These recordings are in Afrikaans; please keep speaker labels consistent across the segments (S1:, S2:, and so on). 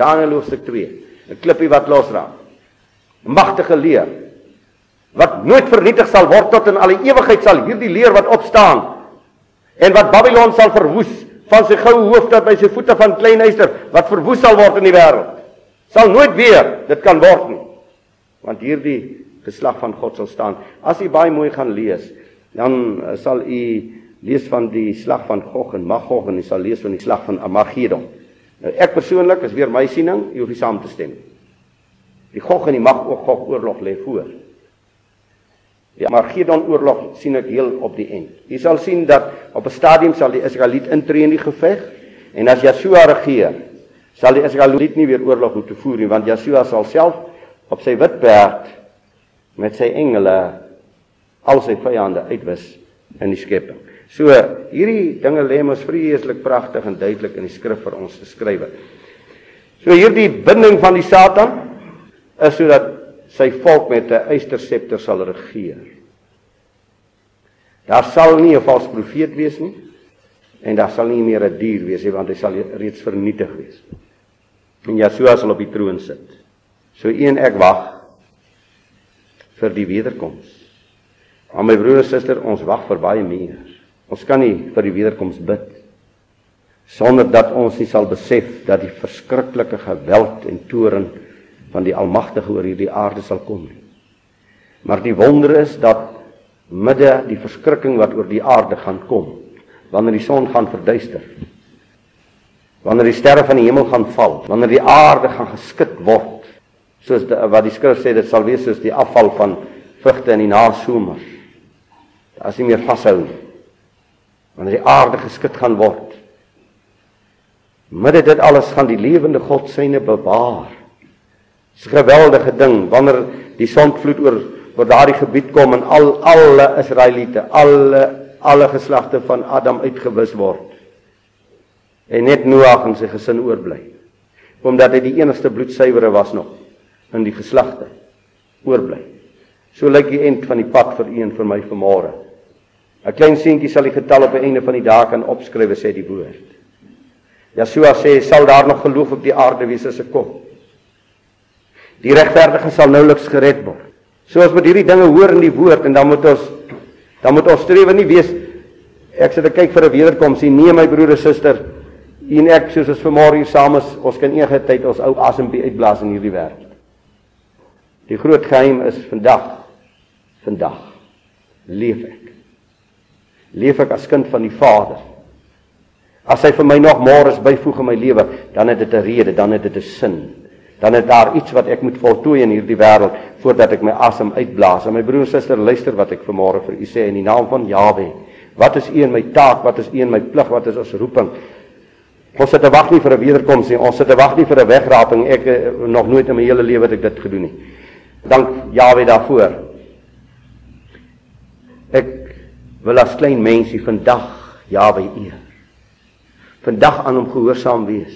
S1: Daniël hoofstuk 2. 'n Klippie wat losraak. 'n Magtige leer wat nooit vernietig sal word tot in alle ewigheid sal hierdie leer wat opstaan en wat Babylon sal verwoes van sy goue hoof tot by sy voete van klein yster wat verwoes sal word in die wêreld. Sal nooit weer dit kan word nie. Want hierdie geslag van God sal staan. As u baie mooi gaan lees, dan uh, sal u lees van die slag van Gog en Magog en u sal lees van die slag van Armageddon. Nou ek persoonlik is weer my siening, u hoef nie saam te stem. Die Gog en die Magog oorlog lê voor. Die Armageddon oorlog sien ek heel op die end. Jy sal sien dat op 'n stadium sal die Israeliet intree in die geveg en as Joshua regeer, sal die Israeliet nie weer oorlog hoef te voer nie want Joshua sal self op sy wit perd met sy engele al sy vyande uitwis in die skepping. So hierdie dinge lê mos vreeslik pragtig en duidelik in die skrif vir ons geskrywe. So hierdie binding van die Satan is sodat sy volk met 'n eysterscepter sal regeer. Daar sal nie 'n valse profeet wees nie en daar sal nie meer 'n dier wees nie want hy sal reeds vernietig wees. En Jesua sal op die troon sit. So een ek wag vir die wederkoms. Maar my broer en suster, ons wag vir baie meer. Ons kan nie vir die wederkoms bid sonder dat ons nie sal besef dat die verskriklike geweld en toorn van die Almagtige oor hierdie aarde sal kom nie. Maar die wonder is dat midde die verskrikking wat oor die aarde gaan kom, wanneer die son gaan verduister, wanneer die sterre van die hemel gaan val, wanneer die aarde gaan geskit word soos die, wat die skrif sê dit sal wees soos die afval van vrugte in die nasomer. As jy meer vashou wanneer die aarde geskit gaan word. Midde dit alles gaan die lewende God syne bewaar. Dis 'n geweldige ding wanneer die sondvloed oor oor daardie gebied kom en al alle Israeliete, alle alle geslagte van Adam uitgewis word. En net Noag en sy gesin oorbly. Omdat hy die enigste bloedsuiwere was nog in die geslagte oorbly. So lyk die end van die pad vir u en vir my vanmôre. 'n Klein seentjie sal die getal op die einde van die dae kan opskryf, sê die woord. Jesua sê sal daar nog geloof op die aarde wees as ek kom. Die regverdige sal nouliks gered word. So as met hierdie dinge hoor in die woord en dan moet ons dan moet ons strewe nie wees ek sit te kyk vir 'n wederkoms nie, nee my broer en suster, u en ek soos ons vanmôre hier saam is, ons kan enige tyd ons ou asempie uitblaas in hierdie wêreld. Die groot geheim is vandag. Vandag leef ek. Leef ek as kind van die Vader. As hy vir my nog môre is byvoeg in my lewe, dan het dit 'n rede, dan het dit 'n sin. Dan het daar iets wat ek moet voltooi in hierdie wêreld voordat ek my asem uitblaas. En my broer en suster, luister wat ek vanmôre vir u sê in die naam van Jawe. Wat is u in my taak? Wat is u in my plig? Wat is ons roeping? Ons sit te wag nie vir 'n wederkoms nie. Ons sit te wag nie vir 'n wegraping. Ek eh, nog nooit in my hele lewe het ek dit gedoen nie. Dank Jaweh daarvoor. Ek wil as klein mensie vandag Jaweh eer. Vandag aan hom gehoorsaam wees.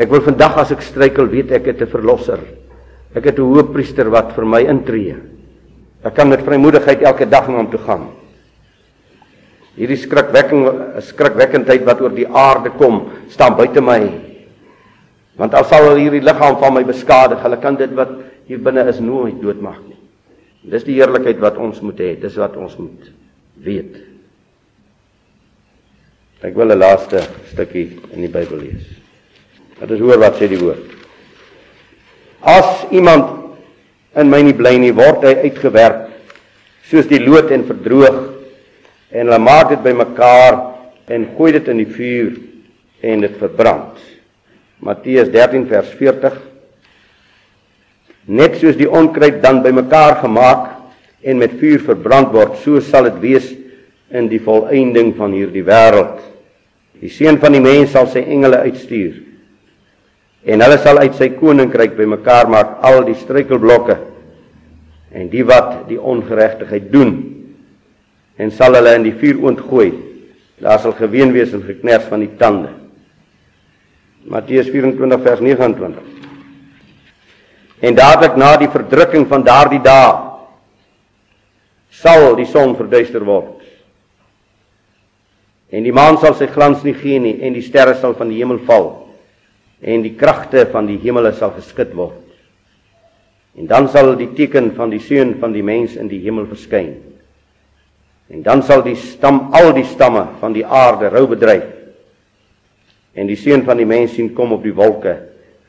S1: Ek wil vandag as ek struikel weet ek het 'n verlosser. Ek het 'n hoëpriester wat vir my intree. Ek kan met vrymoedigheid elke dag na hom toe gaan. Hierdie skrikwekking skrikwekkendheid wat oor die aarde kom, staan buite my. Want al sal hierdie liggaam van my beskadig, hulle kan dit wat hier binne is nooit doodmaak nie. Dis die heerlikheid wat ons moet hê, dis wat ons moet weet. Ek wil 'n laaste stukkie in die Bybel lees. Dit is hoor wat sê die woord. As iemand in my nie bly nie, word hy uitgewerp soos die lood en verdroog en hulle maak dit bymekaar en gooi dit in die vuur en dit verbrand. Matteus 13 vers 40 Net soos die onkruid dan bymekaar gemaak en met vuur verbrand word, so sal dit wees in die volëinding van hierdie wêreld. Die seun van die mens sal sy engele uitstuur en hulle sal uit sy koninkryk bymekaar maak al die struikelblokke en die wat die ongeregtigheid doen en sal hulle in die vuur ontgooi. Daar sal geween wees en geknars van die tande. Matteus 24 vers 29 En dadelik na die verdrukking van daardie dae sal die son verduister word. En die maan sal sy glans nie gee nie en die sterre sal van die hemel val. en die kragte van die hemele sal geskit word. En dan sal die teken van die seun van die mens in die hemel verskyn. En dan sal die stam al die stamme van die aarde rou bedryf. En die seun van die mens sien kom op die wolke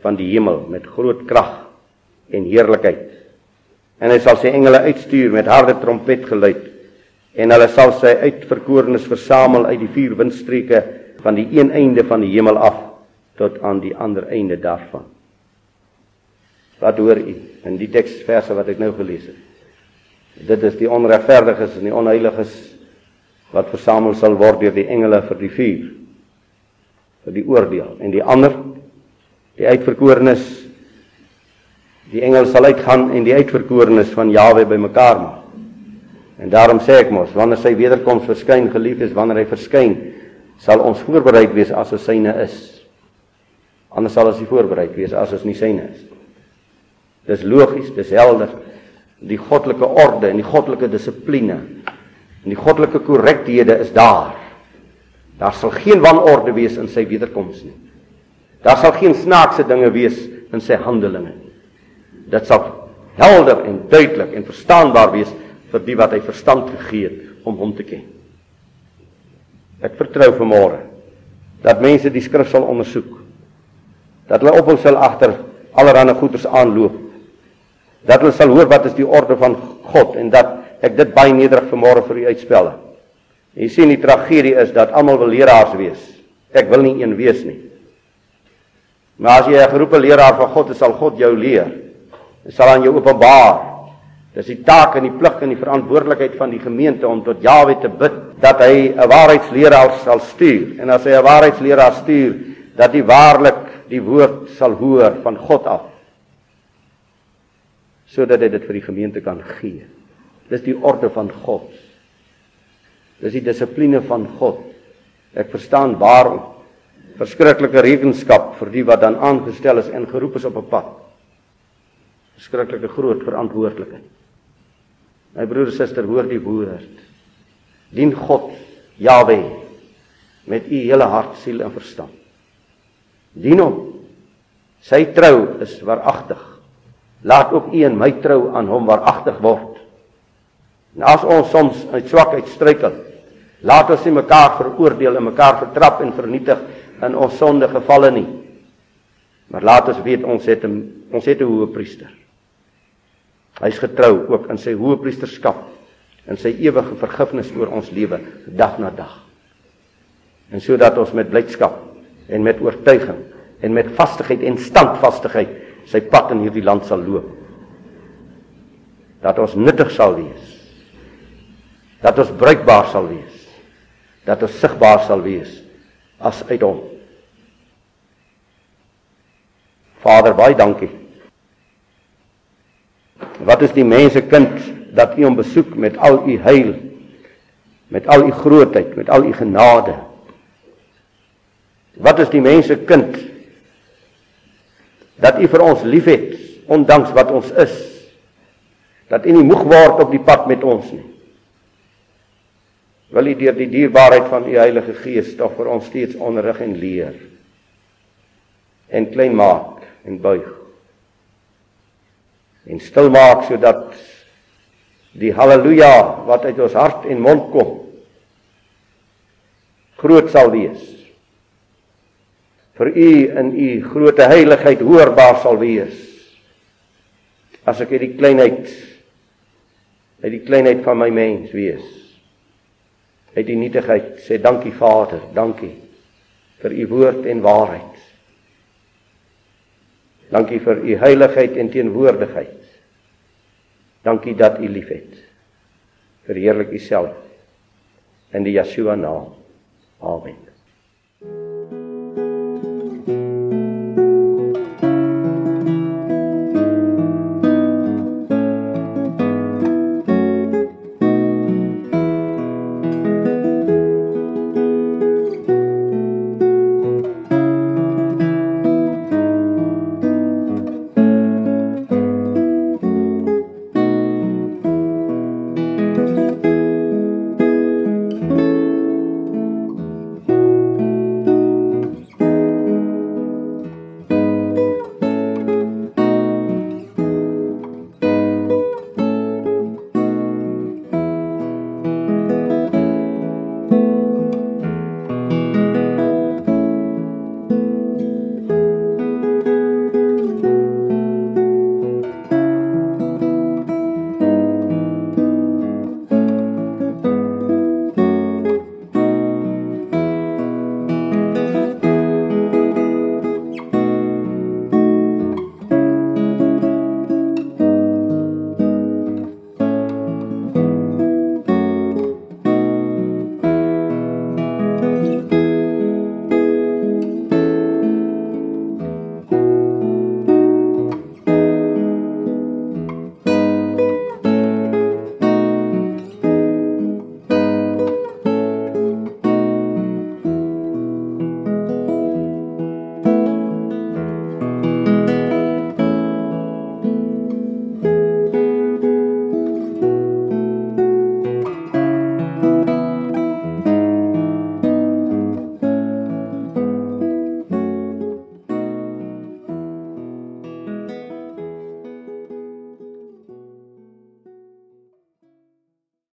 S1: van die hemel met groot krag en heerlikheid. En hy sal sy engele uitstuur met harde trompetgeluid en hulle sal sy uitverkorenes versamel uit die vier windstreke van die een einde van die hemel af tot aan die ander einde daarvan. Wat hoor u in die teksverse wat ek nou gelees het? Dit is die onregverdiges en die onheiliges wat versamel sal word deur die engele vir die vuur vir die oordeel en die ander die uitverkorenes die engel sal uitgaan en die uitverkorenes van Jawe bymekaar maak. En daarom sê ek mos wanneer sy wederkoms verskyn geliefdes wanneer hy verskyn sal ons voorbereid wees as ons syne is. Anders sal ons nie voorbereid wees as ons nie syne is. Dis logies, dis helder. Die goddelike orde en die goddelike dissipline en die goddelike korrekthede is daar. Daar sal geen wanorde wees in sy wederkoms nie. Daar sal geen snaakse dinge wees in sy handelinge nie. Dit sal helder en duidelik en verstaanbaar wees vir die wat hy verstand gegee het om hom te ken. Ek vertrou vanmôre dat mense die skrif sal ondersoek. Dat hulle op hom sal agter allerlei goeders aanloop. Dat hulle sal hoor wat is die orde van God en dat ek dit baie nederig vanmôre vir u uitspel. Jy sien die tragedie is dat almal wil leraars wees. Ek wil nie een wees nie. Maar as jy 'n geroepe leraar van God is, sal God jou leer. Hy sal aan jou openbaar Dis die taak en die plig en die verantwoordelikheid van die gemeente om tot Jawe te bid dat hy 'n waarheidsleraar sal stuur. En as hy 'n waarheidsleraar stuur, dat hy waarlik die woord sal hoor van God af. Sodat hy dit vir die gemeente kan gee. Dis die orde van God. Dis die dissipline van God. Ek verstaan waarom verskriklike rekenskap vir die wat dan aangestel is en geroep is op 'n pad. Verskriklike groot verantwoordelikheid. My broer en suster, hoor die woord. Dien God, Jahwe, met u hele hart, siel en verstand. Dien hom. Sy trou is waaragtig. Laat ook u en my trou aan hom waaragtig word. En as ons soms uit swakheid struikel, laat ons nie mekaar veroordeel en mekaar vertrap en vernietig in ons sonde gevalle nie. Maar laat ons weet ons het 'n ons het 'n hoë priester. Hy's getrou ook in sy hoëpriesterskap en sy ewige vergifnis oor ons lewe dag na dag. En sodat ons met blydskap en met oortuiging en met vastigheid en standvastigheid sy pad in hierdie land sal loop. Dat ons nuttig sal wees. Dat ons bruikbaar sal wees. Dat ons sigbaar sal wees as uit hom. Vader, baie dankie Wat is die mense kind dat u hom besoek met al u heil, met al u grootheid, met al u genade? Wat is die mense kind dat u vir ons liefhet ondanks wat ons is? Dat u nie moeg word op die pad met ons nie. Wil u deur die dierbaarheid van u Heilige Gees tog vir ons steeds onderrig en leer en klein maak en buig en stil maak sodat die haleluja wat uit ons hart en mond kom groot sal wees. Vir u in u groote heiligheid hoorbaar sal wees. As ek uit die kleinheid uit die kleinheid van my mens wees. Uit die nietigheid sê dankie Vader dankie vir u woord en waarheid. Dankie vir u heiligheid en teenwoordigheid. Dankie dat u liefhet. Verheerlik u self in die Yeshua naam. Amen.